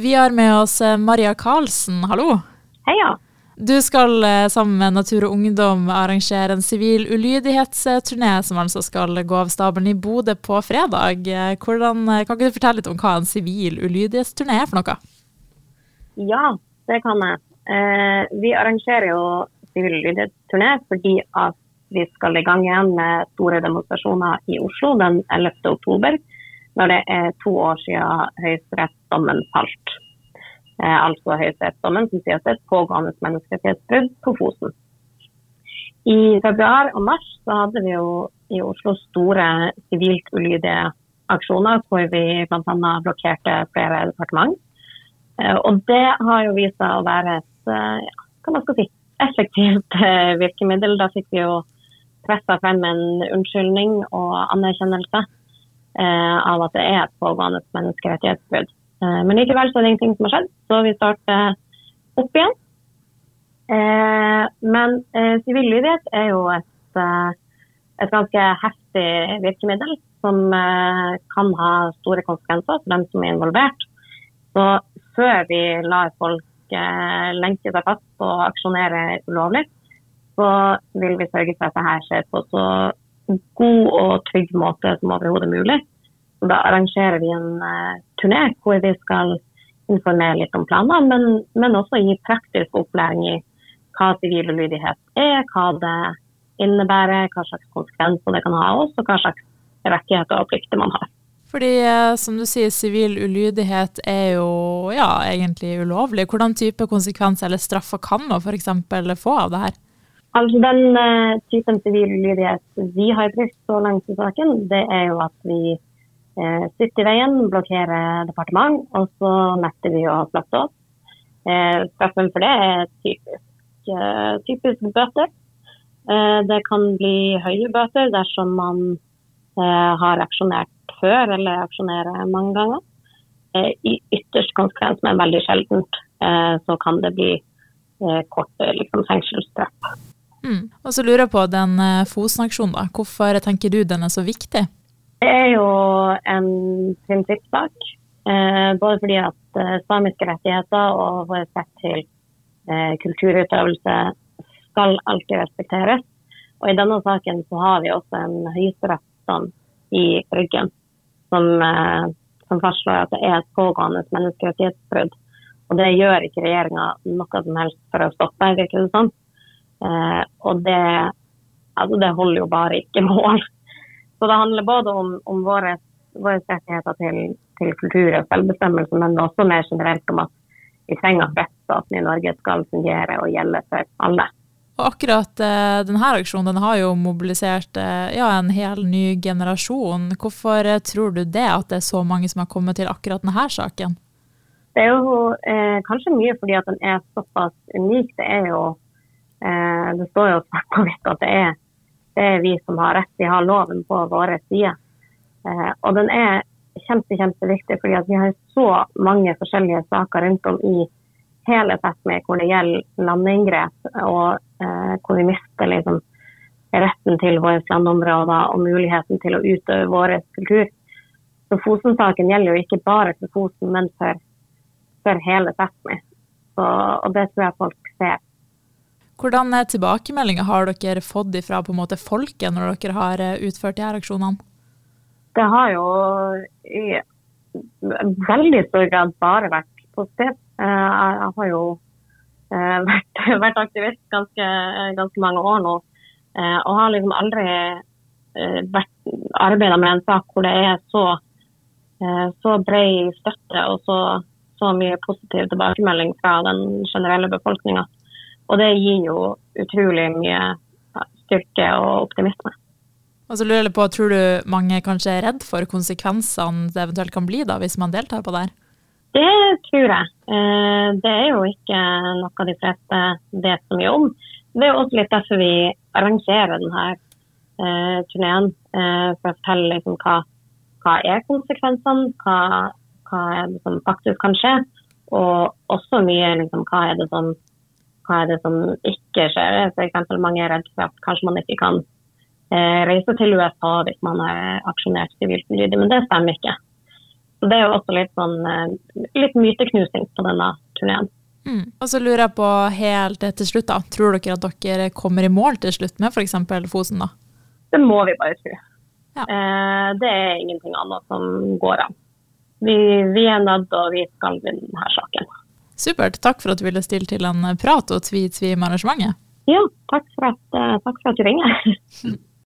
Vi har med oss eh, Maria Karlsen, hallo. Heia. Du skal eh, sammen med Natur og Ungdom arrangere en sivil ulydighetsturné som altså skal gå av stabelen i Bodø på fredag. Eh, hvordan, kan ikke du fortelle litt om hva en sivil ulydighetsturné er for noe? Ja, det kan jeg. Eh, vi arrangerer jo sivil ulydighetsturné fordi at vi skal i gang igjen med store demonstrasjoner i Oslo den 11. oktober når det er to år siden høyesterettsdommen falt. Eh, altså høyesterettsdommen som sier at det er et pågående menneskerettighetsbrudd på Fosen. I februar og mars så hadde vi jo i Oslo store sivilt ulydige aksjoner hvor vi bl.a. blokkerte flere departement. Eh, og det har jo vist seg å være et eh, ja, hva man skal si, effektivt eh, virkemiddel. Da fikk vi jo pressa frem en unnskyldning og anerkjennelse av at det er et pågående menneskerettighetsbrudd. Eh, men likevel så er det ingenting som har skjedd, så vi starter opp igjen. Eh, men sivil lydighet er jo et, et, ganske heftig virkemiddel som kan ha store konsekvenser for dem som er involvert. Så før vi lar folk lenke seg fast og aksjonere ulovlig, så vil vi sørge for at dette skjer på så god og trygg måte som overhodet mulig. Da arrangerer vi en uh, turné hvor vi skal informere litt om planene, men, men, også gi praktisk opplæring i hva sivil ulydighet er, hva det innebærer, hva slags konsekvenser det kan ha, og hva slags rettigheter og plikter man har. Fordi, eh, som du sier, sivil ulydighet er jo ja, egentlig ulovlig. Hvordan type konsekvenser eller straffer kan man f.eks. få av det her? Altså Den uh, typen sivil ulydighet vi har brukt så langt i saken, det er jo at vi uh, sitter i veien, blokkerer departement, og så nekter vi å flytte oss. Uh, straffen for det er typisk, typisk bøter. det kan bli høye bøter dersom man har aksjonert før eller aksjonerer mange ganger. I ytterst konsekvens, men veldig sjeldent, så kan det bli kort liksom, fengselsstraff. Mm. Og så lurer jeg på den uh, Fosen-aksjonen, da. Hvorfor tenker du den er så viktig? Det er jo en prinsippsak. Eh, både fordi at eh, samiske rettigheter og vår rett til eh, kulturutøvelse skal alltid respekteres. Og i denne saken så har vi også en høyesterettsdom i ryggen som, eh, som, fastslår at det er et pågående menneskerettighetsbrudd. Og det gjør ikke regjeringa noe som helst for å stoppe, virker det sånn. Eh, og det, altså det holder jo bare ikke mål. Så det handler både om, om våre, våre rettigheter til, til, kultur og selvbestemmelse, men også mer generelt om at vi trenger at rettsstaten i Norge skal fungere og gjelde for alle. Og akkurat eh, denne aksjonen den har jo mobilisert eh, ja, en hel ny generasjon. Hvorfor eh, tror du det, at det er så mange som har kommet til akkurat denne saken? Det er jo eh, kanskje mye fordi at den er såpass unik. Det er jo det står jo svart på hvitt at det er, det er, vi som har rett, vi har loven på våre sider. Eh, og den er kjempe, kjempeviktig, fordi vi har så mange forskjellige saker rundt om i hele Fesme hvor det gjelder landeinngrep, og eh, hvor vi mister liksom, retten til våre landområder og muligheten til å utøve vår kultur. Så Fosen-saken gjelder jo ikke bare for Fosen, men for, for hele Fesme. Og det tror jeg folk ser. Hvordan tilbakemeldinger har dere fått fra på en måte folket når dere har eh, utført de her aksjonene? Det har jo i veldig stor grad bare vært positivt. Eh, jeg har jo eh, vært, vært aktivist ganske, ganske, mange år nå, og har liksom aldri arbeida med en sak hvor det er så, så bred støtte og så, så mye positiv tilbakemelding fra den generelle befolkninga. Og det gir jo utrolig mye styrke og optimisme. Og så lurer jeg på, Tror du mange kanskje er redd for konsekvensene det eventuelt kan bli da, hvis man deltar på det her? Det tror jeg. Eh, det er jo ikke noe de fleste vet så mye om. Det er jo også litt derfor vi arrangerer denne eh, turneen. Eh, for å fortelle liksom hva, hva er konsekvensene, hva, hva er det som faktisk kan skje. Og også mye liksom, hva er det som hva er det som ikke skjer. F.eks. mange er redd for at kanskje man ikke kan eh, reise til USA hvis man har aksjonert sivilt ulydig, men det stemmer ikke. Så det er jo også litt sånn litt myteknusing på denne turneen. Mm. Og så lurer jeg på helt til slutt, da. Tror dere at dere kommer i mål til slutt med f.eks. Fosen, da? Det må vi bare tro. Ja. Eh, det er ingenting annet som går an. Vi, vi er nødt, og vi skal vinne denne saken. Supert. Takk for at du ville stille til en prat og tvi-tvi med arrangementet. Ja, takk for at, takk for at du ringer.